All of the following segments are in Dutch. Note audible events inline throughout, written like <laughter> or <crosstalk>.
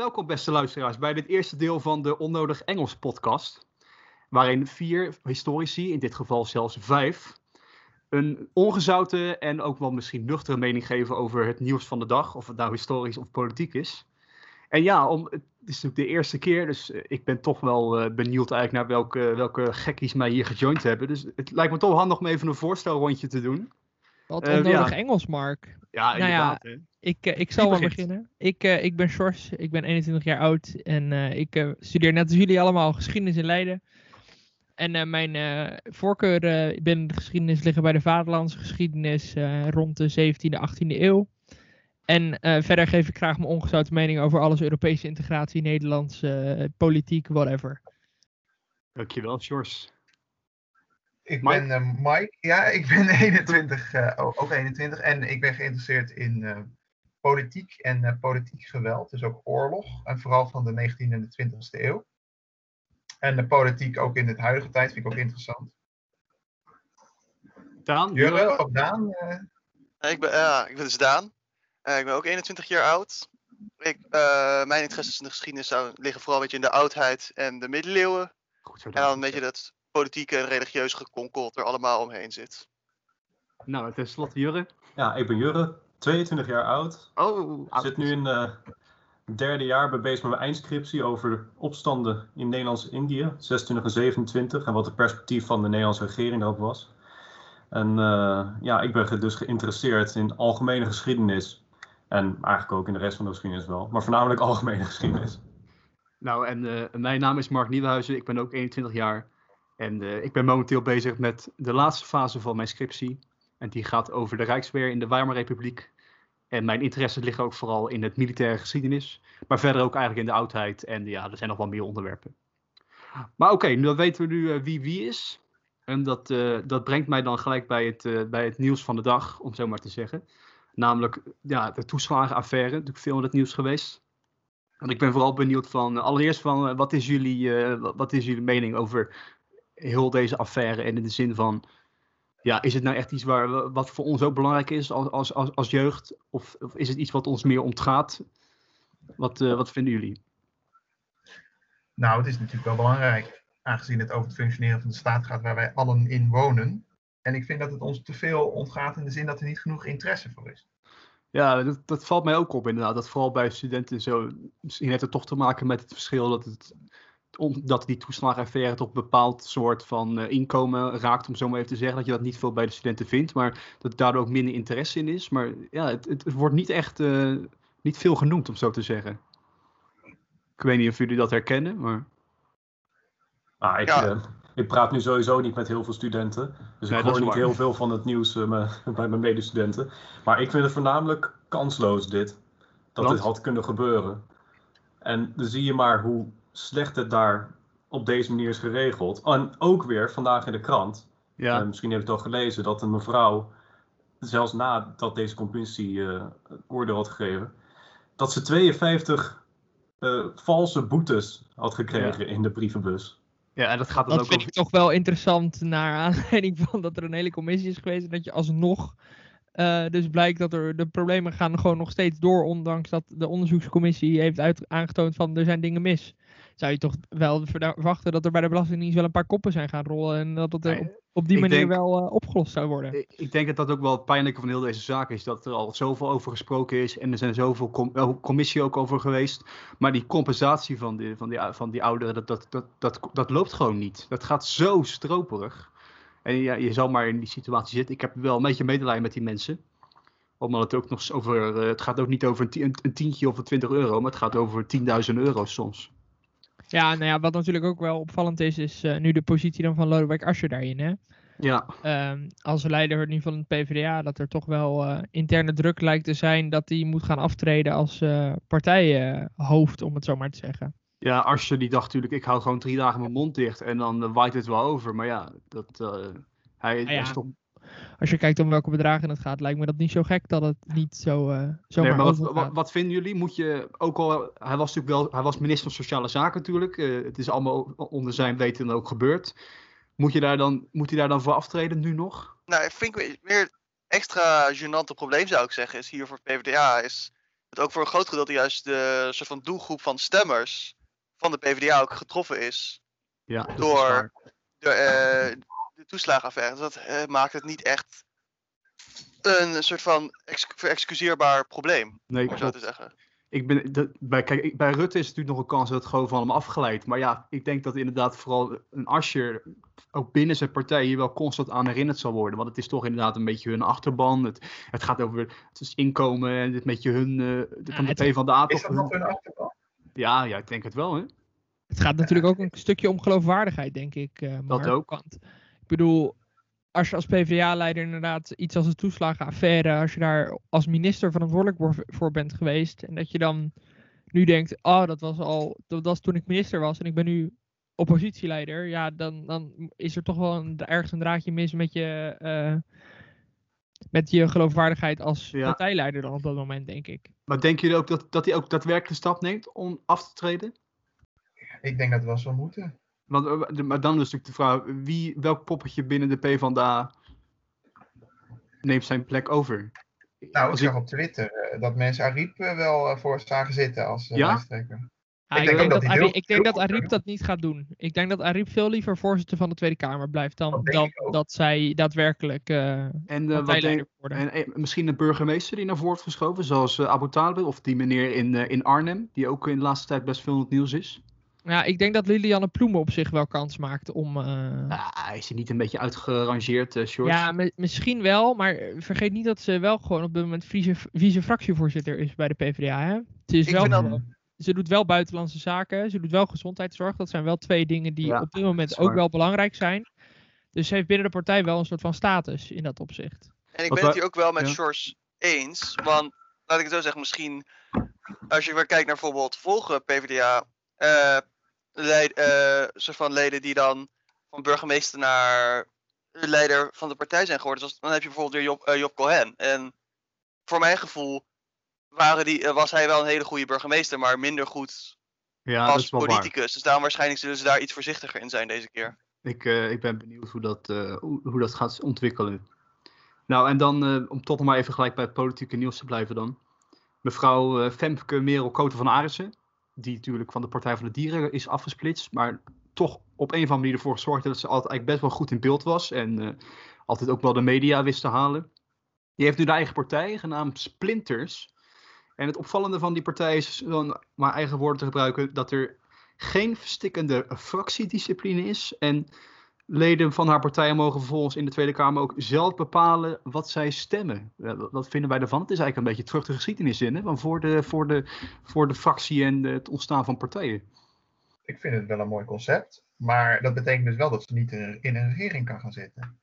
Welkom beste luisteraars bij dit eerste deel van de Onnodig Engels podcast. Waarin vier historici, in dit geval zelfs vijf, een ongezouten en ook wel misschien nuchtere mening geven over het nieuws van de dag. Of het nou historisch of politiek is. En ja, om, het is natuurlijk de eerste keer, dus eh, ik ben toch wel uh, benieuwd eigenlijk naar welke, welke gekkies mij hier gejoind hebben. Dus het lijkt me toch handig om even een voorstelrondje te doen. Wat onnodig ja. Engels, Mark. Ja, nou ja, ik, uh, ik zal maar beginnen. Ik, uh, ik ben Sjors, ik ben 21 jaar oud en uh, ik studeer net als jullie allemaal geschiedenis in Leiden. En mijn voorkeur binnen de geschiedenis liggen bij de vaderlandse geschiedenis rond de 17e, 18e eeuw. En verder geef ik graag mijn ongezouten mening over alles Europese integratie, Nederlands, politiek, whatever. Dankjewel, Sjors. Ik Mike? ben uh, Mike. Ja, ik ben <laughs> 21, uh, ook 21. En ik ben geïnteresseerd in uh, politiek en politiek geweld. Dus ook oorlog. En vooral van de 19e en de 20e eeuw. En de politiek ook in het huidige tijd vind ik ook interessant. Daan? Jurre, ook Daan? Ik, ben, ja, ik ben dus Daan. ik ben ook 21 jaar oud. Ik, mijn interesses in de geschiedenis zou, liggen vooral een beetje in de oudheid en de middeleeuwen. Goed zo, en dan een beetje dat politieke en religieuze gekonkel er allemaal omheen zit. Nou, tenslotte Jurre. Ja, ik ben Jurre, 22 jaar oud. Oh, Ik zit nu in het uh, derde jaar bij bezig met mijn eindscriptie over de opstanden in Nederlands-Indië, 26 en 27, en wat het perspectief van de Nederlandse regering ook was. En uh, ja, ik ben dus geïnteresseerd in algemene geschiedenis. En eigenlijk ook in de rest van de geschiedenis wel, maar voornamelijk <laughs> algemene geschiedenis. Nou, en uh, mijn naam is Mark Nieuwenhuizen, ik ben ook 21 jaar. En uh, ik ben momenteel bezig met de laatste fase van mijn scriptie. En die gaat over de Rijksweer in de Weimarrepubliek. En mijn interesses liggen ook vooral in het militaire geschiedenis. Maar verder ook eigenlijk in de oudheid. En ja, er zijn nog wel meer onderwerpen. Maar oké, okay, dan weten we nu uh, wie wie is. En dat, uh, dat brengt mij dan gelijk bij het, bij het nieuws van de dag, om zo maar te zeggen. Namelijk ja, de toeslagenaffaire, natuurlijk veel in het nieuws geweest. En ik ben vooral benieuwd van, allereerst van, wat is jullie, wat is jullie mening over heel deze affaire en in de zin van, ja, is het nou echt iets waar, wat voor ons ook belangrijk is als, als, als, als jeugd? Of, of is het iets wat ons meer ontgaat? Wat, uh, wat vinden jullie? Nou, het is natuurlijk wel belangrijk, aangezien het over het functioneren van de staat gaat waar wij allen in wonen. En ik vind dat het ons te veel ontgaat in de zin dat er niet genoeg interesse voor is. Ja, dat, dat valt mij ook op inderdaad. Dat vooral bij studenten zo. Misschien heeft het toch te maken met het verschil dat het omdat die toeslagenaffaire toch een bepaald soort van uh, inkomen raakt, om zo maar even te zeggen, dat je dat niet veel bij de studenten vindt, maar dat daardoor ook minder interesse in is. Maar ja, het, het wordt niet echt, uh, niet veel genoemd, om zo te zeggen. Ik weet niet of jullie dat herkennen, maar... Ah, ik, ja. uh, ik praat nu sowieso niet met heel veel studenten, dus nee, ik hoor niet waar. heel veel van het nieuws <laughs> bij mijn medestudenten. Maar ik vind het voornamelijk kansloos dit, dat Want? dit had kunnen gebeuren. En dan zie je maar hoe slecht het daar op deze manier is geregeld. En ook weer vandaag in de krant. Ja. Uh, misschien heb je het al gelezen dat een mevrouw, zelfs nadat deze commissie uh, oordeel had gegeven, dat ze 52 uh, valse boetes had gekregen ja. in de brievenbus. Ja, en dat gaat dan dat ook vind ik toch wel interessant naar aanleiding van dat er een hele commissie is geweest en dat je alsnog uh, dus blijkt dat er de problemen gaan gewoon nog steeds door, ondanks dat de onderzoekscommissie heeft uit, aangetoond van er zijn dingen mis zou je toch wel verwachten dat er bij de Belastingdienst wel een paar koppen zijn gaan rollen. En dat het er op, op die ik manier denk, wel uh, opgelost zou worden. Ik, ik, denk dat dat ook wel het pijnlijke van heel deze zaak is. Dat er al zoveel over gesproken is. En er zijn zoveel com commissie ook over geweest. Maar die compensatie van die, van die, van die ouderen, dat, dat, dat, dat, dat loopt gewoon niet. Dat gaat zo stroperig. En ja, je zal maar in die situatie zitten. Ik heb wel een beetje medelijden met die mensen omdat het ook nog over. Uh, het gaat ook niet over een, een tientje of een 20 euro, maar het gaat over 10.000 euro soms. Ja, nou ja, wat natuurlijk ook wel opvallend is, is uh, nu de positie dan van Lodewijk Asscher daarin. Hè? Ja. Um, als leider nu van het PvdA, dat er toch wel uh, interne druk lijkt te zijn dat hij moet gaan aftreden als uh, partijhoofd, om het zo maar te zeggen. Ja, Asscher die dacht natuurlijk, ik hou gewoon drie dagen mijn mond dicht en dan waait het wel over. Maar ja, dat, hij ah, ja. is toch als je kijkt om welke bedragen het gaat, lijkt me dat niet zo gek dat het niet zo uh, zomaar nee, maar wat, wat, wat, vinden jullie? Moet je ook al, hij was natuurlijk wel, hij was minister van Sociale Zaken natuurlijk. Uh, het is allemaal onder zijn weten ook gebeurd. Moet, je daar dan, moet hij daar dan voor aftreden nu nog? Nou, ik vind weer extra gênante probleem zou ik zeggen, is hier voor PvdA, is dat ook voor een groot gedeelte juist de soort van doelgroep van stemmers van de PvdA ook getroffen is. Ja, door de, uh, de toeslagenaffaire. Dus dat uh, maakt het niet echt een soort van ex verexcuseerbaar probleem. Nee, om zo te zeggen. Ik ben, de, bij, kijk, bij Rutte is het natuurlijk nog een kans dat het gewoon van hem afgeleid. Maar ja, ik denk dat inderdaad vooral een Ascher ook binnen zijn partij hier wel constant aan herinnerd zal worden. Want het is toch inderdaad een beetje hun achterban. Het, het gaat over het is inkomen en het beetje hun, uh, van de P van de A. Is dat nog hun achterban? Ja, ja, ik denk het wel. Hè? Het gaat natuurlijk ook een stukje om geloofwaardigheid, denk ik. Uh, dat ook. Ik bedoel, als je als PvdA-leider inderdaad iets als de toeslagenaffaire, als je daar als minister verantwoordelijk voor bent geweest, en dat je dan nu denkt, oh, dat was al, dat was toen ik minister was en ik ben nu oppositieleider, ja, dan, dan is er toch wel een, ergens een draadje mis met je, uh, met je geloofwaardigheid als partijleider dan op dat moment, denk ik. Maar denken jullie ook dat, dat hij ook daadwerkelijk de stap neemt om af te treden? Ik denk dat het wel zou moeten. Want, eh, maar dan is natuurlijk de vraag, wie, welk poppetje binnen de PvdA neemt zijn plek over? Nou, ik zag op Twitter uh, dat mensen Ariep uh, wel voor zagen zitten als uh, ja? Ah, ik, denk dat, dat ik denk dat Ariep dat niet gaat doen. Ik denk dat Ariep veel liever voorzitter van de Tweede Kamer blijft dan dat, dat zij daadwerkelijk uh, en, uh, denk, worden. En, en, misschien een burgemeester die naar voren wordt geschoven, zoals uh, Abu Talib of die meneer in, in Arnhem, die ook in de laatste tijd best veel in het nieuws is. Ja, ik denk dat Lilianne Ploemen op zich wel kans maakt om... Uh... Nou, is ze niet een beetje uitgerangeerd, uh, Ja, misschien wel, maar vergeet niet dat ze wel gewoon op dit moment vice-fractievoorzitter is bij de PvdA. Hè? Ze, is wel, ze doet wel buitenlandse zaken, ze doet wel gezondheidszorg. Dat zijn wel twee dingen die op dit moment ook wel belangrijk zijn. Dus ze heeft binnen de partij wel een soort van status in dat opzicht. En ik ben het hier ook wel met ja. George eens, want laat ik het zo zeggen, misschien als je weer kijkt naar bijvoorbeeld volgende PvdA uh, leid, uh, soort van leden die dan van burgemeester naar leider van de partij zijn geworden. Dus dan heb je bijvoorbeeld weer Job, uh, Job Cohen. En voor mijn gevoel waren die, was hij wel een hele goede burgemeester, maar minder goed ja, als politicus. Dus daarom waarschijnlijk zullen ze daar iets voorzichtiger in zijn deze keer. Ik, ik ben benieuwd hoe dat, hoe, hoe, dat gaat ontwikkelen. Nou, en dan om toch nog maar even gelijk bij het politieke nieuws te blijven dan. Mevrouw Femke Merel Koten van Arissen die natuurlijk van de Partij van de Dieren is afgesplitst, maar toch op een of andere manier ervoor gezorgd dat ze altijd eigenlijk best wel goed in beeld was en altijd ook wel de media wist te halen. Die heeft nu de eigen partij, genaamd Splinters. En het opvallende van die partij is, om maar eigen woorden te gebruiken, dat er geen verstikkende fractiediscipline is. En leden van haar partij mogen vervolgens in de Tweede Kamer ook zelf bepalen wat zij stemmen. Wat vinden wij ervan? Het is eigenlijk een beetje terug de geschiedenis in, hè? Voor, de, voor, de, voor de fractie en het ontstaan van partijen. Ik vind het wel een mooi concept, maar dat betekent dus wel dat ze niet in een regering kan gaan zitten.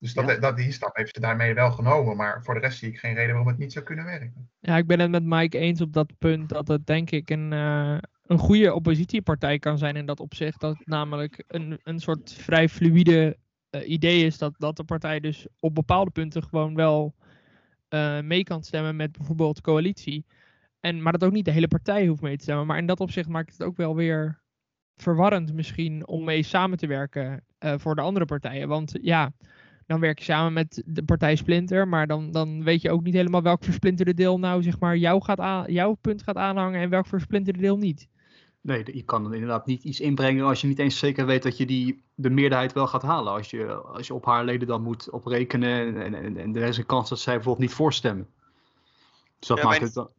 Dus dat, dat, die stap heeft ze daarmee wel genomen, maar voor de rest zie ik geen reden waarom het niet zou kunnen werken. Ja, ik ben het met Mike eens op dat punt dat het denk ik een, uh, een goede oppositiepartij kan zijn in dat opzicht. Dat het namelijk een, een soort vrij fluïde uh, idee is dat, dat de partij dus op bepaalde punten gewoon wel uh, mee kan stemmen met bijvoorbeeld coalitie. En, maar dat ook niet de hele partij hoeft mee te stemmen. Maar in dat opzicht maakt het ook wel weer verwarrend misschien om mee samen te werken voor de andere partijen. Want ja, dan werk je samen met de partij Splinter, maar dan, dan weet je ook niet helemaal welk versplinterde deel nou zeg maar jou gaat aan, jouw punt gaat aanhangen en welk versplinterde deel niet. Nee, je kan dan inderdaad niet iets inbrengen als je niet eens zeker weet dat je die, de meerderheid wel gaat halen. Als je, als je op haar leden dan moet oprekenen en, en, en er is een kans dat zij bijvoorbeeld niet voorstemmen. Dus dat ja, maakt het dan...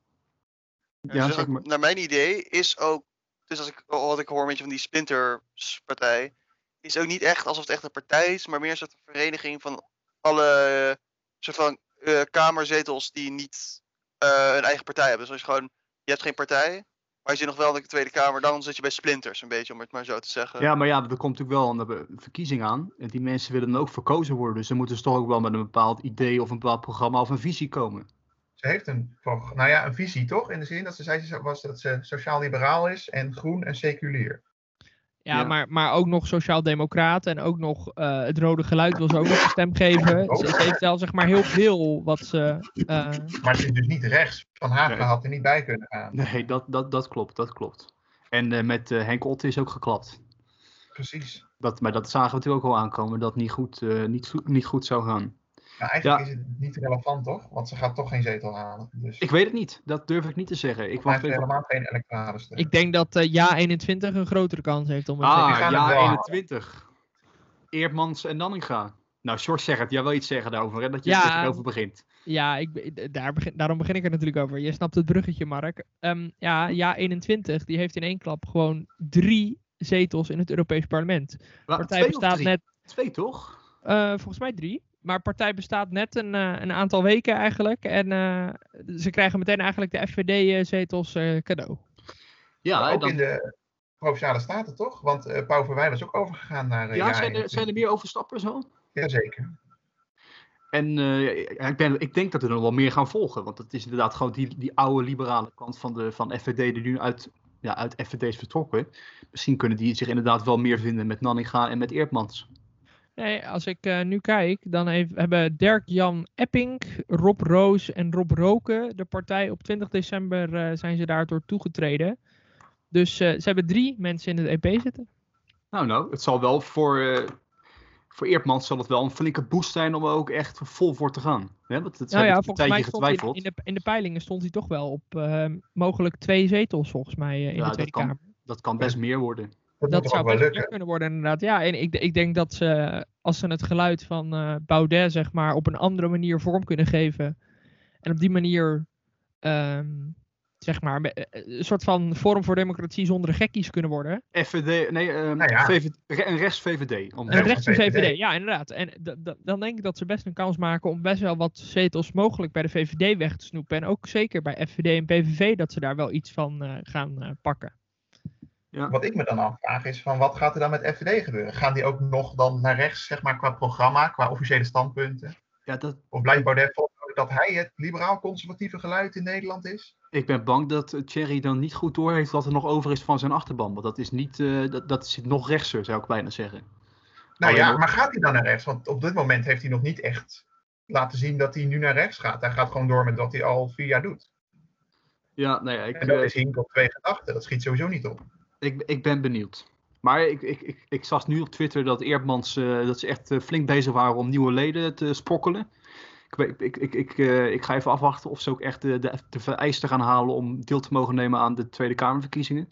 Ja, zeg maar. Naar mijn idee is ook, dus als ik, wat ik hoor een beetje van die Splinter-partij, is ook niet echt alsof het echt een partij is, maar meer een soort vereniging van alle soort van uh, kamerzetels die niet uh, een eigen partij hebben. Dus als je gewoon, je hebt geen partij, maar je zit nog wel in de Tweede Kamer, dan zit je bij splinters, een beetje, om het maar zo te zeggen. Ja, maar ja, er komt natuurlijk wel een verkiezing aan. En die mensen willen dan ook verkozen worden. Dus ze moeten dus toch ook wel met een bepaald idee of een bepaald programma of een visie komen. Ze heeft een, nou ja, een visie toch? In de zin dat ze zei was dat ze sociaal-liberaal is en groen en seculier. Ja, Maar, maar ook nog sociaal-democraat en ook nog uh, het rode geluid wil ze ook nog een stem geven. Ze, ze, heeft wel zeg maar heel veel wat ze... Uh... Maar ze is dus niet rechts. Van Hagen nee. had er niet bij kunnen gaan. Nee, dat, dat, dat klopt, dat klopt. En uh, met Henk Otte is ook geklapt. Precies. Dat, maar dat zagen we natuurlijk ook al aankomen, dat niet goed, niet, niet goed zou gaan. Maar eigenlijk is het niet relevant, toch? Want ze gaat toch geen zetel halen. Dus... Ik weet het niet. Dat durf ik niet te zeggen. Ik wacht helemaal geen elektorale steun. Ik denk dat uh, Ja 21 een grotere kans heeft om het Ah, Ja 21. Eerdmans en Nanninga. Nou, Sjors zegt het. Jij wil iets zeggen daarover, hè? Dat je ja, erover begint. Ja, ik, daar begin, daarom begin ik er natuurlijk over. Je snapt het bruggetje, Mark. Um, ja, Ja 21, die heeft in één klap gewoon drie zetels in het Europees Parlement. Partij bestaat net... Twee, toch? Uh, volgens mij drie. Maar partij bestaat net een, uh, een aantal weken eigenlijk. En uh, ze krijgen meteen eigenlijk de FVD-zetels cadeau. Ja, ook dan... in de Provinciale Staten toch? Want uh, Pauw is ook overgegaan naar... ja, zijn er, zijn er meer overstappen zo? Jazeker. En ik, ben, ik denk dat er nog wel meer gaan volgen. Want het is inderdaad gewoon die, die oude liberale kant van, de, van FVD die nu uit, ja, uit FVD is vertrokken. Misschien kunnen die zich inderdaad wel meer vinden met Nanninga en met Eerdmans. Nee, als ik uh, nu kijk, dan heeft, hebben Dirk-Jan Epping, Rob Roos en Rob Roken de partij op 20 december uh, zijn ze daardoor toegetreden. Dus uh, ze hebben drie mensen in het EP zitten. Nou, nou, het zal wel voor, voor Eerdmans zal het wel een flinke boost zijn om er ook echt vol voor te gaan. Hè? Want het nou ja, volgens mij getwijfeld. In, in, de, in de peilingen stond hij toch wel op mogelijk twee zetels, volgens mij, in ja, de Tweede dat Kamer. Kan, dat kan best meer worden. Dat, zou best meer kunnen worden, inderdaad. Ja, en ik, ik denk dat ze, als ze het geluid van uh, Baudet, zeg maar, op een andere manier vorm kunnen geven. En op die manier, um, zeg maar, eh, een soort van vorm voor democratie zonder gekkies kunnen worden. FVD, nee, um, nou ja. VVD, een rechts-VVD. Een rechts-VVD, ja, inderdaad. En dan denk ik dat ze best een kans maken om best wel wat zetels mogelijk bij de VVD weg te snoepen. En ook zeker bij FVD en PVV dat ze daar wel iets van uh, gaan uh, pakken. Ja. Wat ik me dan afvraag is van wat gaat er dan met FVD gebeuren? Gaan die ook nog dan naar rechts, zeg maar, qua programma, qua officiële standpunten? Ja, dat... Of blijft Baudet volgen dat hij het liberaal-conservatieve geluid in Nederland is? Ik ben bang dat Thierry dan niet goed door heeft wat er nog over is van zijn achterban. Want dat is niet, uh, dat, dat zit nog rechtser, zou ik bijna zeggen. Nou ja, maar gaat hij dan naar rechts? Want op dit moment heeft hij nog niet echt laten zien dat hij nu naar rechts gaat. Hij gaat gewoon door met wat hij al vier jaar doet. Ja, nee, ik, en dat is Hinkel twee gedachten. Dat schiet sowieso niet op. Ik, ik ben benieuwd. Maar ik, ik, ik, ik zag nu op Twitter dat Eerdmans uh, dat ze echt uh, flink bezig waren om nieuwe leden te sprokkelen. Ik, ik, ik, ik, uh, ik ga even afwachten of ze ook echt de, de, vereisten gaan halen om deel te mogen nemen aan de Tweede Kamerverkiezingen.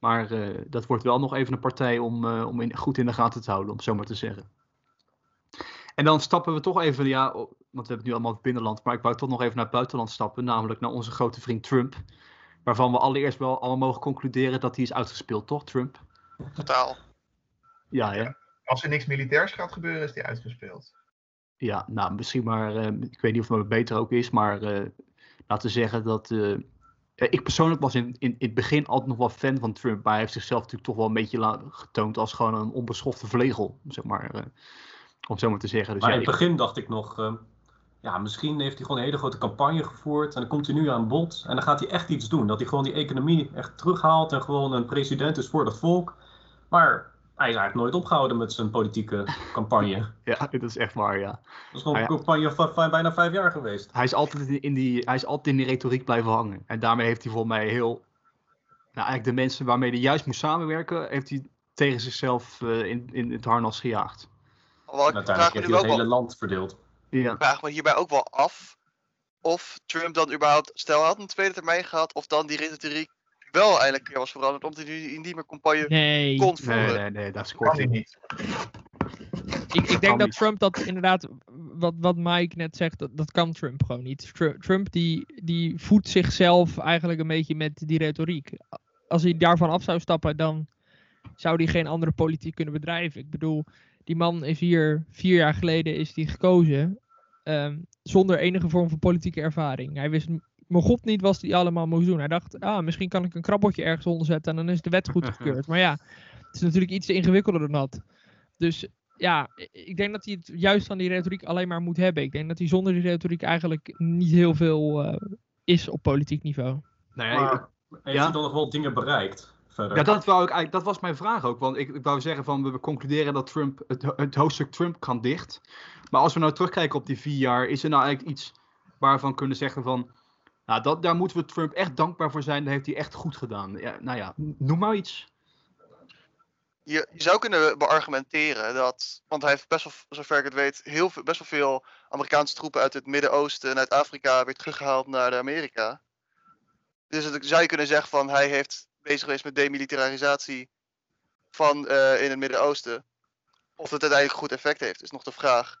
Maar dat wordt wel nog even een partij om, om goed in de gaten te houden, om zo maar te zeggen. En dan stappen we toch even, ja, want we hebben het nu allemaal het binnenland, maar ik wou toch nog even naar het buitenland stappen, namelijk naar onze grote vriend Trump. Waarvan we allereerst wel allemaal mogen concluderen dat hij is uitgespeeld, toch, Trump? Totaal. Ja, ja. Als er niks militairs gaat gebeuren, is hij uitgespeeld. Ja, nou, misschien maar, uh, ik weet niet of het beter ook is, maar uh, laten we zeggen dat. Uh, ik persoonlijk was in, in, in, het begin altijd nog wel fan van Trump, maar hij heeft zichzelf natuurlijk toch wel een beetje getoond als gewoon een onbeschofte vlegel, zeg maar. om zo maar te zeggen. Dus maar in het begin dacht ik nog, ja, misschien heeft hij gewoon een hele grote campagne gevoerd. En dan komt hij nu aan bod. En dan gaat hij echt iets doen. Dat hij gewoon die economie echt terughaalt. En gewoon een president is voor het volk. Maar hij is eigenlijk nooit opgehouden met zijn politieke <laughs> campagne. ja, dat is echt waar, ja. Dat is gewoon een campagne van bijna vijf jaar geweest. Hij is, altijd in die, hij is altijd in die retoriek blijven hangen. En daarmee heeft hij volgens mij heel... Nou, eigenlijk de mensen waarmee hij juist moest samenwerken... heeft hij tegen zichzelf uh, in, in het harnas gejaagd. uiteindelijk heeft hij het hele land verdeeld. Ja. Ik vraag me hierbij ook wel af of Trump dan überhaupt, stel hij had een tweede termijn gehad, of dan die retoriek wel eigenlijk was veranderd, omdat hij nu niet meer campagne nee. kon voeren. Nee, nee, nee, dat scoort hij niet. Ik, ik denk dat Trump dat inderdaad, wat, wat Mike net zegt, dat, dat kan Trump gewoon niet. Trump die, die voedt zichzelf eigenlijk een beetje met die retoriek. Als hij daarvan af zou stappen, dan zou hij geen andere politiek kunnen bedrijven. Ik bedoel, die man is hier vier jaar geleden is die gekozen. Um, zonder enige vorm van politieke ervaring. Hij wist mijn god niet wat hij allemaal moest doen. Hij dacht, ah, misschien kan ik een krabbeltje ergens onder zetten en dan is de wet goedgekeurd. <laughs> maar ja, het is natuurlijk iets ingewikkelder dan dat. Dus ja, ik denk dat hij het juist van die retoriek alleen maar moet hebben. Ik denk dat hij zonder die retoriek eigenlijk niet heel veel uh, is op politiek niveau. Nee, maar, heeft ja? hij dan nog wel dingen bereikt? Ja, dat, wou ik eigenlijk, dat was mijn vraag ook. Want ik, ik wou zeggen van we concluderen dat Trump, het, het hoofdstuk Trump kan dicht. Maar als we nou terugkijken op die vier jaar, is er nou eigenlijk iets waarvan kunnen zeggen van. Nou, dat, daar moeten we Trump echt dankbaar voor zijn. Dat heeft hij echt goed gedaan. Ja, nou ja, noem maar iets. je, je, zou kunnen beargumenteren dat, want hij heeft best wel, zover ik het weet, heel veel, best wel veel Amerikaanse troepen uit het Midden-Oosten en uit Afrika weer teruggehaald naar de Amerika. Dus het, zou je kunnen zeggen van hij heeft bezig geweest met demilitarisatie van uh, in het Midden-Oosten. Of het uiteindelijk goed effect heeft, is nog de vraag.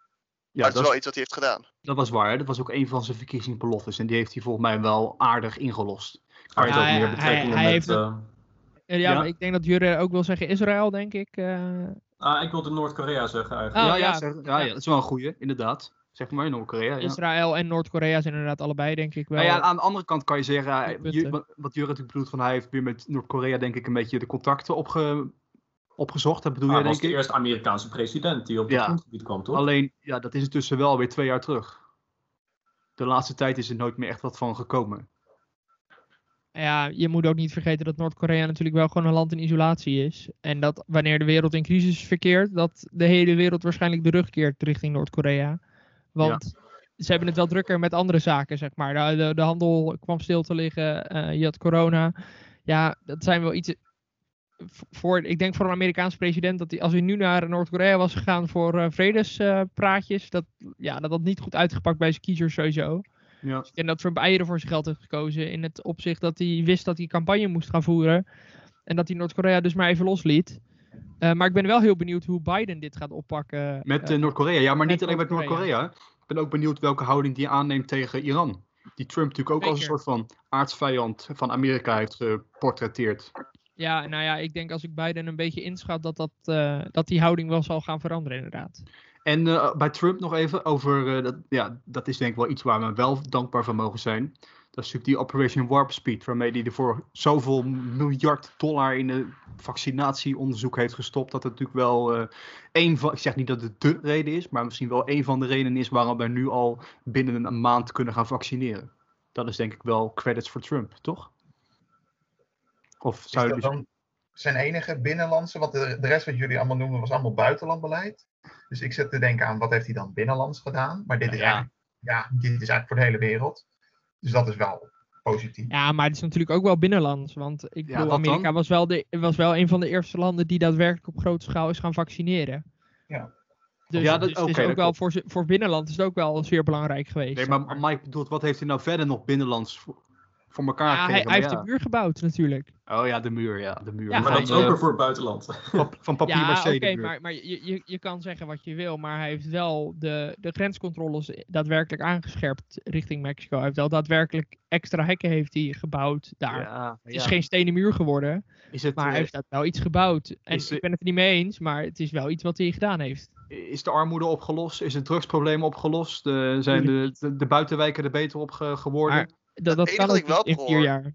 Ja, maar het is wel iets wat hij heeft gedaan. Dat was waar, hè? dat was ook een van zijn verkiezingsbeloftes. En die heeft hij volgens mij wel aardig ingelost. Kan je ja, ook meer hij, hij met... Uh, ja, maar ik denk dat Jure ook wil zeggen Israël, denk ik. Uh... Ah, ik wilde Noord-Korea zeggen eigenlijk. Oh, ja, ja, ja, ja, dat is wel een goeie, inderdaad. Zeg maar, Noord-Korea. Ja. Israël en Noord-Korea zijn inderdaad allebei, denk ik wel. Nou ja, aan de andere kant kan je zeggen, wat Jure natuurlijk bedoelt, van hij heeft weer met Noord-Korea, denk ik, een beetje de contacten opge, opgezocht. Dat bedoel ah, je, denk was de eerste Amerikaanse president die op het grondgebied kwam, toch? Alleen, ja, dat is intussen wel weer twee jaar terug. De laatste tijd is er nooit meer echt wat van gekomen. Ja, je moet ook niet vergeten dat Noord-Korea natuurlijk wel gewoon een land in isolatie is. En dat wanneer de wereld in crisis verkeert, dat de hele wereld waarschijnlijk de rug keert richting Noord-Korea. Want ze hebben het wel drukker met andere zaken, zeg maar. De, de, handel kwam stil te liggen, uh, je had corona. Ja, dat zijn wel iets voor, ik denk voor een Amerikaans president dat hij, als hij nu naar Noord-Korea was gegaan voor uh, vredespraatjes, dat, ja, dat had niet goed uitgepakt bij zijn kiezers sowieso. Ja. En dat Trump eieren voor zijn geld heeft gekozen in het opzicht dat hij wist dat hij campagne moest gaan voeren en dat hij Noord-Korea dus maar even losliet. Uh, maar ik ben wel heel benieuwd hoe Biden dit gaat oppakken. Met uh, Noord-Korea, ja, maar niet alleen met Noord-Korea. Ik ben ook benieuwd welke houding die aanneemt tegen Iran. Die Trump natuurlijk ook als een soort van aardsvijand van Amerika heeft geportretteerd. Ja, nou ja, ik denk als ik Biden een beetje inschat dat, dat, uh, dat die houding wel zal gaan veranderen inderdaad. En uh, bij Trump nog even over, uh, dat, ja, dat is denk ik wel iets waar we wel dankbaar voor mogen zijn. Dat is natuurlijk die Operation Warp Speed, waarmee hij ervoor zoveel miljard dollar in het vaccinatieonderzoek heeft gestopt. Dat het natuurlijk wel uh, één van, ik zeg niet dat het de reden is, maar misschien wel één van de redenen is waarom wij nu al binnen een maand kunnen gaan vaccineren. Dat is denk ik wel credits voor Trump, toch? Of zou is dat dan zijn enige binnenlandse? Want de, de rest wat jullie allemaal noemen was allemaal buitenlandbeleid. Dus ik zit te denken aan wat heeft hij dan binnenlands gedaan? Maar dit is, ja. Eigenlijk, ja, dit is eigenlijk voor de hele wereld. Dus dat is wel positief. Ja, maar het is natuurlijk ook wel binnenlands. Want ik bedoel, Amerika was wel, de, was wel een van de eerste landen die daadwerkelijk op grote schaal is gaan vaccineren. Ja. Dus, ja, dat, dus het is ook wel voor, voor binnenland is het ook wel zeer belangrijk geweest. Nee, maar, maar Mike bedoelt, wat heeft hij nou verder nog binnenlands voor elkaar ja, Hij, hij heeft de muur gebouwd natuurlijk. Oh ja, de muur, ja. De muur. Ja, maar dat is ook weer voor het buitenland. Van papier ja, oké, maar, maar je, je, je kan zeggen wat je wil, maar hij heeft wel de, de grenscontroles daadwerkelijk aangescherpt richting Mexico. Hij heeft wel daadwerkelijk extra hekken heeft hij gebouwd daar. Ja, het is geen stenen muur geworden, is het, maar hij heeft wel iets gebouwd. En ik ben het er niet mee eens, maar het is wel iets wat hij gedaan heeft. Is de armoede opgelost? Is het drugsprobleem opgelost? zijn de, de, de, buitenwijken er beter op geworden? Dat, dat kan ik wel in vier jaar.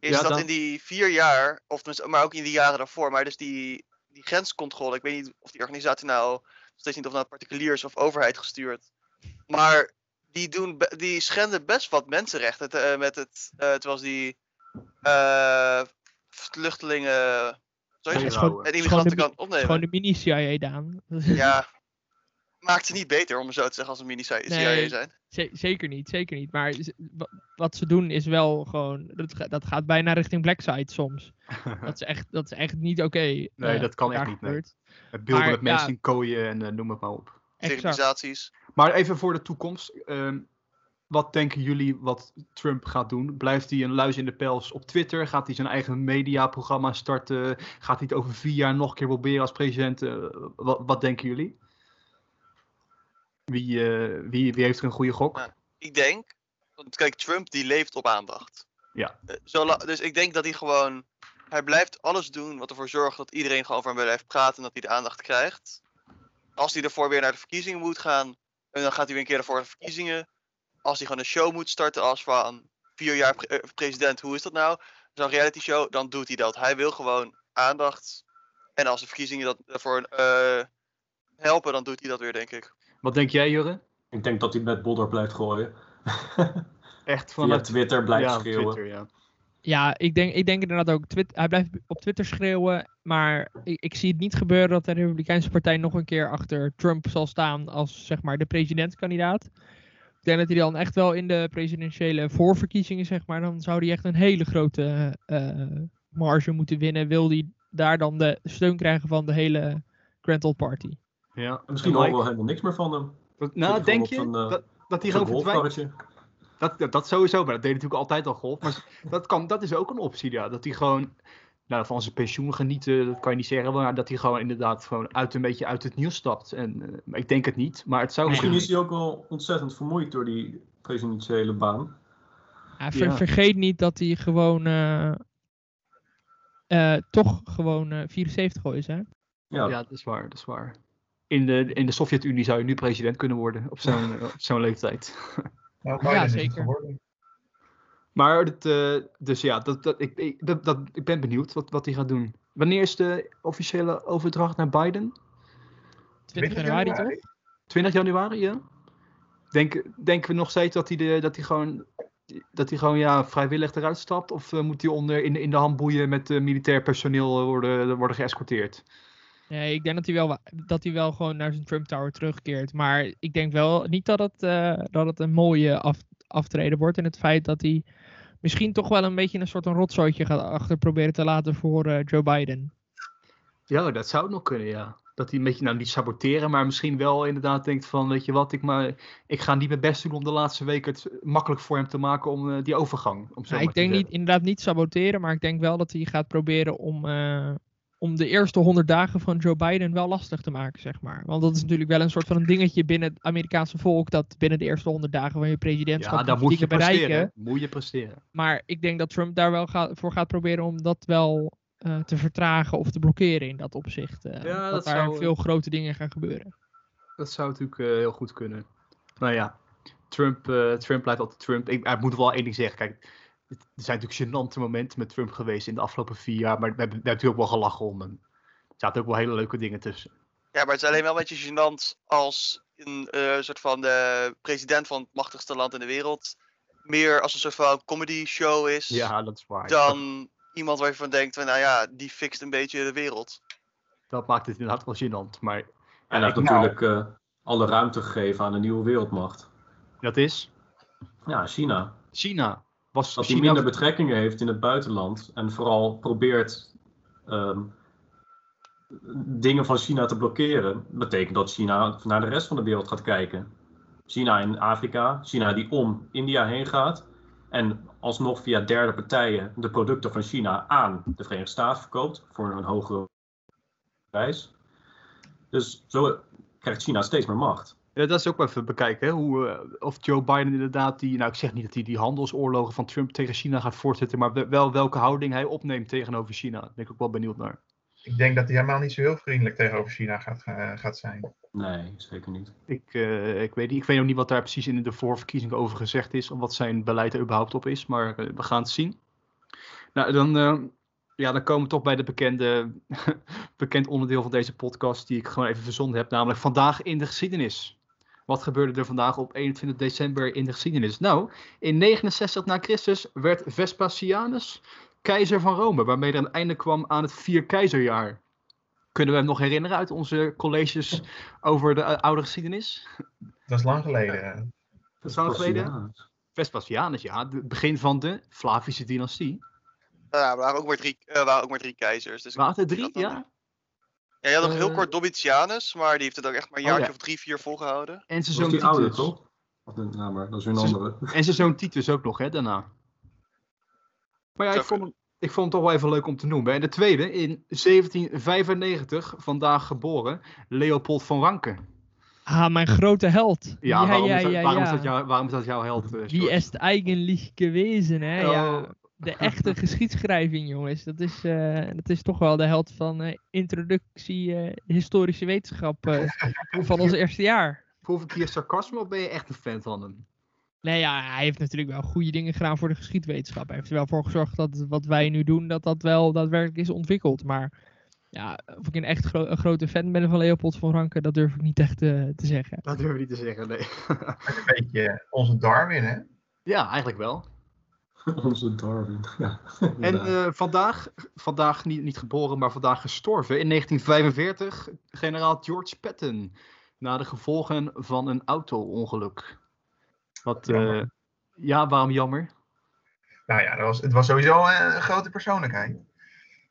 Is dat in die vier jaar, of maar ook in die jaren daarvoor, maar dus die, die grenscontrole, ik weet niet of die organisatie nou, steeds niet of naar particuliers of overheid gestuurd, maar die, doen, die schenden best wat mensenrechten uh, met het, uh, terwijl die uh, vluchtelingen, sorry, en immigranten kan opnemen. Gewoon de mini-CIA, Daan. Ja, <laughs> maakt ze niet beter, om het zo te zeggen, als een mini-CIA nee, zijn. Zeker niet, zeker niet. Maar wat ze doen is wel gewoon, dat, dat gaat bijna richting Blackside soms. <laughs> dat, is echt, dat is echt niet oké. nee, uh, dat kan echt niet. Nee. Het beelden met mensen in kooien en uh, noem het maar op. Civilisaties. Maar even voor de toekomst. Uh, wat denken jullie wat Trump gaat doen? Blijft hij een luis in de pels op Twitter? Gaat hij zijn eigen mediaprogramma starten? Gaat hij het over vier jaar nog een keer proberen als president? Eh, wat, wat denken jullie? Wie, uh, wie, wie heeft er een goede gok? ik denk, want kijk, Trump die leeft op aandacht. Ja. Zo, dus ik denk dat hij gewoon, hij blijft alles doen wat ervoor zorgt dat iedereen gewoon over hem blijft praten en dat hij de aandacht krijgt. Als hij ervoor weer naar de verkiezingen moet gaan, en dan gaat hij weer een keer ervoor de verkiezingen. Als hij gewoon een show moet starten als van vier jaar pre eh, president, hoe is dat nou? Zo'n reality show, dan doet hij dat. Hij wil gewoon aandacht. En als de verkiezingen dat ervoor uh, helpen, dan doet hij dat weer, denk ik. Wat denk jij, Jurre? Ik denk dat hij met Bodder blijft gooien. <laughs> Echt van Twitter blijft ja, schreeuwen. Twitter, ja. ja, ik denk, ik denk inderdaad ook. hij blijft op Twitter schreeuwen. Maar ik, ik, zie het niet gebeuren dat de Republikeinse Partij nog een keer achter Trump zal staan als zeg maar de presidentskandidaat. Ik denk dat hij dan echt wel in de presidentiële voorverkiezingen, zeg maar, dan zou hij echt een hele grote uh, marge moeten winnen. Wil hij daar dan de steun krijgen van de hele Grand Old Party. Ja, misschien horen we helemaal niks meer van hem. nou, denk je uh, dat, dat hij gewoon verdwijnt? Dat, dat, dat, sowieso, maar dat deed natuurlijk altijd al golf. Maar <laughs> dat, kan, dat is ook een optie, ja. Dat hij gewoon nou, van zijn pensioen genieten, dat kan je niet zeggen. Maar dat hij gewoon inderdaad gewoon uit een beetje uit het nieuws stapt. En, uh, ik denk het niet, maar het zou... Misschien is hij ook wel ontzettend vermoeid door die presidentiële baan. Ja, ver, Vergeet niet dat hij gewoon... Uh, uh, toch gewoon 74 is, hè? Ja. ja, dat is waar, dat is waar. In de, in de Sovjet-Unie zou je nu president kunnen worden op zo'n <laughs> op zo'n leeftijd. Nou, ja, zeker. Maar het, uh, dus ja, dat, dat, ik, ik, dat, dat, ik ben benieuwd wat, wat hij gaat doen. Wanneer is de officiële overdracht naar Biden? 20 januari, toch? 20 januari, ja. Denk, denken we nog steeds dat hij, de, dat hij gewoon, dat hij gewoon ja, vrijwillig eruit stapt? Of uh, moet hij onder, in, in de handboeien met uh, militair personeel worden, worden geëscorteerd? Nee, ik denk dat hij, wel, dat hij wel gewoon naar zijn Trump Tower terugkeert. Maar ik denk wel niet dat het, dat het een mooie af, aftreden wordt. En het feit dat hij misschien toch wel een beetje een soort een rotzooitje gaat achter proberen te laten voor uh, Joe Biden. Ja, dat zou nog kunnen, ja. Dat hij een beetje, nou niet saboteren, maar misschien wel inderdaad denkt van, weet je wat, ik, maar, ik ga niet mijn best doen om de laatste week het makkelijk voor hem te maken om uh, die overgang. Om zo ja, ik denk niet, inderdaad niet saboteren, maar ik denk wel dat hij gaat proberen om, uh, om de eerste 100 dagen van Joe Biden wel lastig te maken, zeg maar. Want dat is natuurlijk wel een soort van een dingetje binnen het Amerikaanse volk, dat binnen de eerste 100 dagen van je presidentschap ja, daar moet je bereiken. Moet je presteren. Maar ik denk dat Trump daar wel voor gaat proberen om dat wel uh, te vertragen of te blokkeren in dat opzicht. Uh, ja, dat, daar zou... veel grote dingen gaan gebeuren. Dat zou natuurlijk uh, heel goed kunnen. Nou ja, Trump, Trump blijft altijd Trump. Ik, ik moet wel één ding zeggen. Kijk, er zijn natuurlijk gênante momenten met Trump geweest in de afgelopen vier jaar, maar we hebben, we hebben natuurlijk ook wel gelachen om hem. Er zaten ook wel hele leuke dingen tussen. Ja, maar het is alleen wel een beetje gênant als een uh, soort van de president van het machtigste land in de wereld meer als een soort van comedy show is. Ja, dat is waar. Dan iemand waar je van denkt, nou ja, die fixt een beetje de wereld. Dat maakt het inderdaad wel gênant, maar... En hij heeft natuurlijk uh, alle ruimte gegeven aan een nieuwe wereldmacht. Dat is? Ja, China. China was dat hij minder betrekkingen heeft in het buitenland en vooral probeert um, dingen van China te blokkeren, betekent dat China naar de rest van de wereld gaat kijken. China in Afrika, China die om India heen gaat en alsnog via derde partijen de producten van China aan de Verenigde Staten verkoopt voor een hogere prijs. Dus zo krijgt China steeds meer macht. Ja, dat is ook wel even bekijken. Hè? Hoe, uh, of Joe Biden inderdaad die. Nou, ik zeg niet dat hij die handelsoorlogen van Trump tegen China gaat voortzetten. Maar wel welke houding hij opneemt tegenover China. Daar ben ik ook wel benieuwd naar. Ik denk dat hij helemaal niet zo heel vriendelijk tegenover China gaat, uh, gaat zijn. Nee, zeker niet. Ik, uh, ik, weet, ik weet ook niet wat daar precies in de voorverkiezing over gezegd is. Of wat zijn beleid er überhaupt op is. Maar we gaan het zien. Nou, dan, ja, dan komen we toch bij de bekende, <laughs> bekend onderdeel van deze podcast. Die ik gewoon even verzonden heb. Namelijk vandaag in de geschiedenis. Wat gebeurde er vandaag op 21 december in de geschiedenis? Nou, in 69 na Christus werd Vespasianus keizer van Rome, waarmee er een einde kwam aan het vier keizerjaar. Kunnen we hem nog herinneren uit onze colleges over de oude geschiedenis? Dat is lang geleden. Dat is lang geleden? Vespasianus, ja. Het begin van de Flavische dynastie. Ja, er waren ook maar drie, uh, waren ook maar drie keizers. Dus waren er drie? Ja. Ja, je had nog heel eh, kort Domitianus, maar die heeft het ook echt maar een oh, jaartje of drie, vier volgehouden. En zijn zoon Titus. Oude, toch? Of, nou, maar dat is weer een andere. En zijn zoon Titus ook nog, hè, daarna. Maar ja, ik vond, hem, ik vond hem toch wel even leuk om te noemen. En de tweede, in 1795, vandaag geboren, Leopold van Ranke. Ah, mijn grote held. Ja, ja waarom, is, dat, waarom, Is, dat jou, waarom is dat jouw held? Uh, Wie is het eigenlijk gewezen, hè? Oh. De echte <laughs> geschiedschrijving, jongens. Dat is, uh, dat is toch wel de held van uh, introductie uh, historische wetenschap <laughs> van ons eerste jaar. Proef ik hier sarcasme of ben je echt een fan van hem? Nee, ja, hij heeft natuurlijk wel goede dingen gedaan voor de geschiedwetenschap. Hij heeft er wel voor gezorgd dat wat wij nu doen, dat dat wel daadwerkelijk is ontwikkeld. Maar ja, of ik een echt gro een grote fan ben van Leopold van Ranke, dat durf ik niet echt te zeggen. Dat durf ik niet te zeggen, nee. een beetje onze Darwin, hè? Ja, eigenlijk wel. <laughs> Onze Darwin. Ja, en uh, vandaag, vandaag niet, niet geboren, maar vandaag gestorven. In 1945, generaal George Patton. Na de gevolgen van een auto-ongeluk. Wat, uh, ja, waarom jammer? Nou ja, dat was, het was sowieso een grote persoonlijkheid.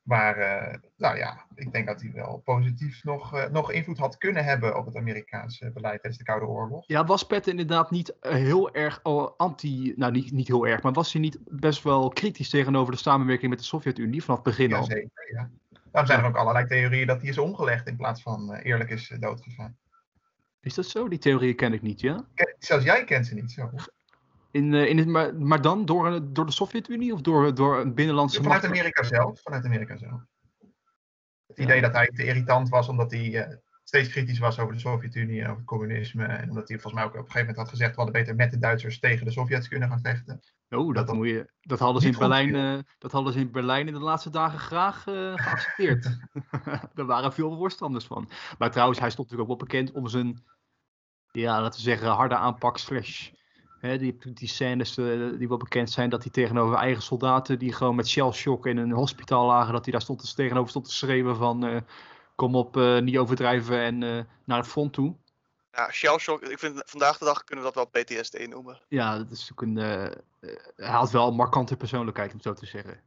Maar uh, nou ja, ik denk dat hij wel positief nog, uh, nog invloed had kunnen hebben op het Amerikaanse beleid tijdens de Koude Oorlog. Ja, was Patton inderdaad niet heel erg anti, nou niet, niet heel erg, maar was hij niet best wel kritisch tegenover de samenwerking met de Sovjet-Unie vanaf het begin al? Zeker, ja. Daarom zijn er ook allerlei theorieën dat hij is omgelegd in plaats van uh, eerlijk is doodgegaan. Is dat zo? Die theorieën ken ik niet, ja? Zelfs jij kent ze niet zo. In, uh, in het, maar, maar dan door, door de Sovjet-Unie of door, door een binnenlandse Vanuit Amerika zelf. Vanuit Amerika zelf. Het idee dat hij te irritant was omdat hij uh, steeds kritisch was over de Sovjet-Unie en over het communisme. En omdat hij volgens mij ook op een gegeven moment had gezegd: we hadden beter met de Duitsers tegen de Sovjets kunnen gaan vechten. Oh, dat, dat, moet je, dat, hadden ze in Berlijn, uh, dat hadden ze in Berlijn in de laatste dagen graag <laughs> geaccepteerd. <laughs> Daar waren veel voorstanders van. Maar trouwens, hij stond natuurlijk ook wel bekend om zijn, ja, laten we zeggen, harde aanpak slash He, die, die scènes uh, die wel bekend zijn, dat hij tegenover eigen soldaten die gewoon met shellshock in een hospitaal lagen, dat hij daar stond te, tegenover stond te schreeuwen van uh, kom op, uh, niet overdrijven en naar het front toe. Ja, shellshock, ik vind vandaag de dag kunnen we dat wel PTSD noemen. Ja, dat is ook een, hij had wel een markante persoonlijkheid om zo te zeggen.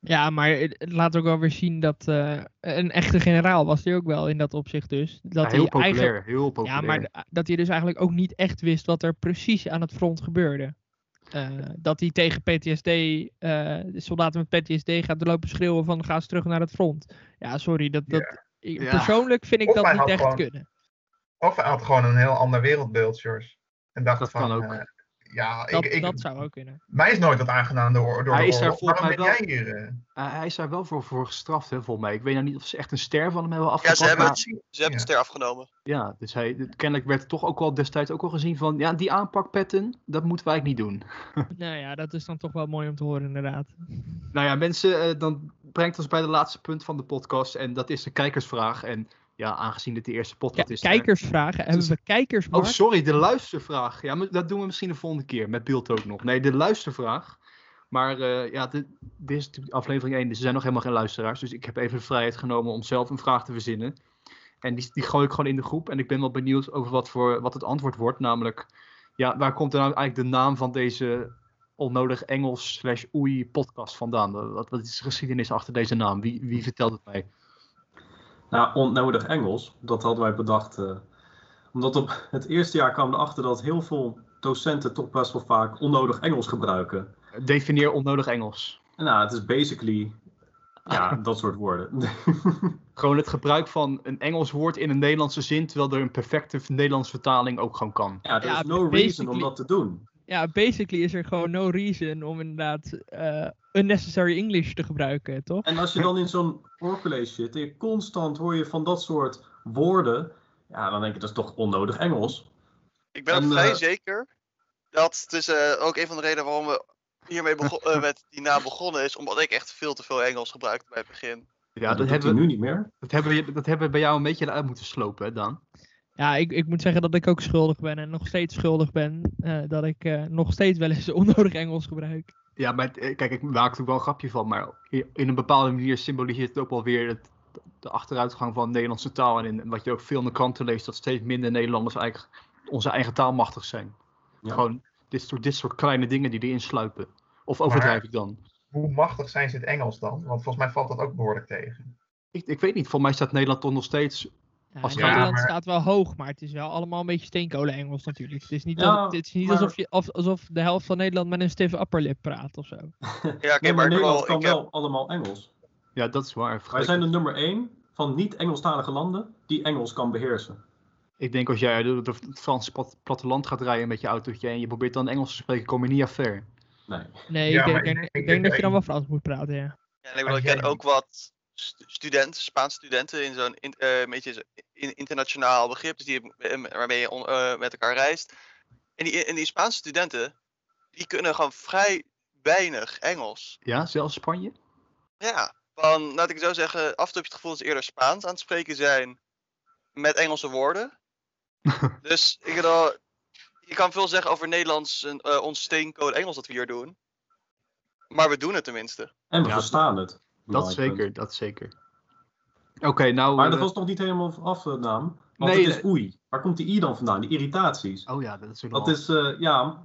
Ja, maar het laat ook wel weer zien dat uh, een echte generaal was hij ook wel in dat opzicht dus. Dat ja, heel hij populair, eigenlijk, heel populair. Ja, maar dat hij dus eigenlijk ook niet echt wist wat er precies aan het front gebeurde. Uh, dat hij tegen PTSD, uh, de soldaten met PTSD gaat lopen schreeuwen van ga eens terug naar het front. Ja, sorry, dat, dat, ik, persoonlijk vind ik Of dat niet echt gewoon- kunnen. Of hij had gewoon een heel ander wereldbeeld, George. En dacht Dat van, kan ook. Ja, Dat, ik, ik, dat zou ook kunnen. mij is nooit wat aangedaan door, door Hij de is daar Waarom mij ben jij hier? eh? Uh, hij is daar wel voor, voor gestraft, hè, volgens mij. Ik weet nou niet of ze echt een ster van hem hebben Ja, afgepakt. ze hebben, maar- het, ze hebben Ja. de ster afgenomen. Ja, dus hij, kennelijk werd toch ook wel destijds ook al gezien van... Ja, die aanpak, Patton, dat moeten wij niet doen. <laughs> Nou ja, dat is dan toch wel mooi om te horen inderdaad. Nou ja, mensen, eh, dan brengt ons bij de laatste punt van de podcast. En dat is de kijkersvraag. En ja, aangezien dit de eerste podcast is... kijkersvragen. Hebben we kijkers, Oh, sorry, de luistervraag. Ja, maar dat doen we misschien de volgende keer. Met beeld ook nog. Nee, de luistervraag. Maar eh, ja, dit, is aflevering 1, dus er zijn nog helemaal geen luisteraars. Dus ik heb even de vrijheid genomen om zelf een vraag te verzinnen. En die, die gooi ik gewoon in de groep. En ik ben wel benieuwd over wat, voor, wat het antwoord wordt. Namelijk, ja, waar komt er nou eigenlijk de naam van deze onnodig Engels slash oei podcast vandaan? Wat, wat is de geschiedenis achter deze naam? Wie, wie vertelt het mij? Nou, onnodig Engels, dat hadden wij bedacht. eh, omdat op het eerste jaar kwamen we erachter dat heel veel docenten toch best wel vaak onnodig Engels gebruiken. Definieer onnodig Engels. En nou, het is basically, <laughs> ja, dat soort woorden. <laughs> Gewoon het gebruik van een Engels woord in een Nederlandse zin, terwijl er een perfecte Nederlandse vertaling ook gewoon kan. ja, er Ja, is no reason om dat te doen. Ja, basically is er gewoon no reason om inderdaad eh, unnecessary English te gebruiken, toch? En als je dan in zo'n oorcollege zit en je constant hoor je van dat soort woorden, ja, dan denk je dat is toch onnodig Engels. Ik ben En, vrij eh, zeker dat het is eh, ook een van de redenen waarom we hiermee eh, met die naam begonnen is, omdat ik echt veel te veel Engels gebruikte bij het begin. Ja, dat hebben, we, nu niet meer. dat, hebben we, dat hebben we bij jou een beetje eruit moeten slopen, hè, Dan? Ja, ik, ik moet zeggen dat ik ook schuldig ben en nog steeds schuldig ben. eh, dat ik eh, nog steeds wel eens <laughs> onnodig Engels gebruik. Ja, maar eh, kijk, ik maak er wel een grapje van, maar in een bepaalde manier symboliseert het ook wel weer het, de achteruitgang van de Nederlandse taal. En in, wat je ook veel in de kranten leest, dat steeds minder Nederlanders eigenlijk onze eigen taal machtig zijn. Ja. Gewoon dit soort, dit soort kleine dingen die erin sluipen. Of overdrijf Maar- ik dan? Hoe machtig zijn ze in het Engels dan? Want volgens mij valt dat ook behoorlijk tegen. Ik, ik weet niet, volgens mij staat Nederland toch nog steeds Ja, Als- Nederland Ja, maar- staat wel hoog, maar het is wel allemaal een beetje steenkolen Engels natuurlijk. Het is niet, Ja, alsof, het is niet maar- alsof, je, of- alsof de helft van Nederland met een stiff upperlip praat of zo. <laughs> Ja, Nee, maar Nederland kan ik heb, wel allemaal Engels. Ja, dat is waar. Wij zijn de nummer één van niet-Engelstalige landen die Engels kan beheersen. Ik denk als jij door het Franse plat- platteland gaat rijden met je autootje en je probeert dan Engels te spreken, kom je niet af ver. Nee. Nee, Ja, ik, denk, ik denk, denk- ik ik denk denk dat je dan dat- wel Frans moet praten, ja. ja, ik, bedoel, ik jij ken ook wat stu- studenten, Spaanse studenten in zo'n in, eh, beetje zo- in, internationaal begrip, dus die, eh, waarmee je on- eh, met elkaar reist. En die, en die Spaanse studenten, die kunnen gewoon vrij weinig Engels. Ja, zelfs Spanje? Ja, van, laat ik zo zeggen, af en toe heb je het gevoel dat ze eerder Spaans aan het spreken zijn met Engelse woorden. <laughs> dus ik bedoel, je kan veel zeggen over Nederlands, en, eh, ons steencode Engels dat we hier doen. Maar we doen het tenminste. En we Ja, verstaan het. Dat zeker, punt. dat zeker. Oké, nou... Maar eh, dat was nog niet helemaal af, de naam. Want Nee, het is nee. oei. Waar komt die i dan vandaan? Die irritaties. Oh ja, dat is ook Dat is, eh, ja...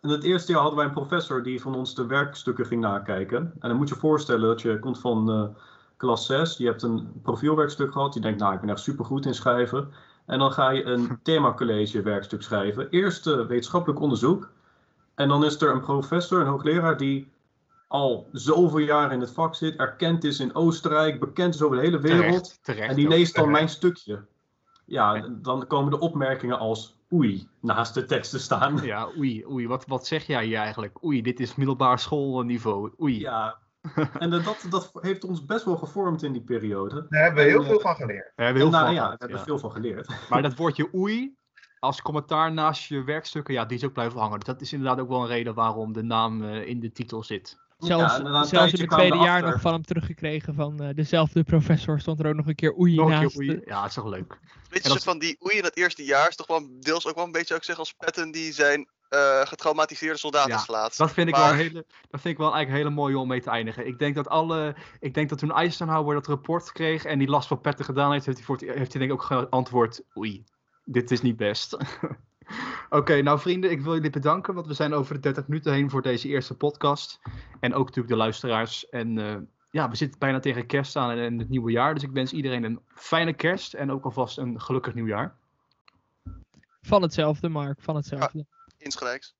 in het eerste jaar hadden wij een professor die van ons de werkstukken ging nakijken. En dan moet je voorstellen dat je komt van uh, klas 6, je hebt een profielwerkstuk gehad, je denkt nou ik ben echt supergoed in schrijven. En dan ga je een <laughs> themacollege werkstuk schrijven. Eerst uh, wetenschappelijk onderzoek. En dan is er een professor, een hoogleraar die al zoveel jaar in het vak zit, erkend is in Oostenrijk, bekend is over de hele wereld. Terecht, en die leest dan mijn stukje. Ja, dan komen de opmerkingen als oei naast de teksten staan. Ja, oei, oei. Wat, wat zeg jij hier eigenlijk? Oei, dit is middelbaar schoolniveau. Oei. Ja, <laughs> en dat, dat heeft ons best wel gevormd in die periode. Daar hebben we heel veel van geleerd. Daar hebben we heel nou, veel ja, daar hebben veel van geleerd. <laughs> Maar dat woordje oei, als commentaar naast je werkstukken, ja, die is ook blijven hangen. Dat is inderdaad ook wel een reden waarom de naam uh, in de titel zit. Zelfs, ja, zelfs in het tweede jaar nog van hem teruggekregen van uh, dezelfde professor stond er ook nog een keer oei nog naast. Oei. Ja, het is toch leuk. Weet je, dat... van die oei in het eerste jaar is toch wel deels ook wel een beetje, ik zeggen, als Patton die zijn uh, getraumatiseerde soldaten ja, slaat. Dat vind, ik wel hele, dat vind ik wel eigenlijk een hele mooie om mee te eindigen. Ik denk dat alle. Ik denk dat toen Eisenhower dat rapport kreeg en die last van Patton gedaan heeft, heeft hij, voor het, heeft hij denk ik ook geantwoord: oei, dit is niet best. <laughs> <laughs> Oké, okay, nou vrienden, ik wil jullie bedanken, want we zijn over de 30 minuten heen voor deze eerste podcast. En ook natuurlijk de luisteraars. En uh, ja, we zitten bijna tegen kerst aan en het nieuwe jaar. Dus ik wens iedereen een fijne kerst en ook alvast een gelukkig nieuwjaar. Van hetzelfde, Mark, van hetzelfde. Ja, insgelijks.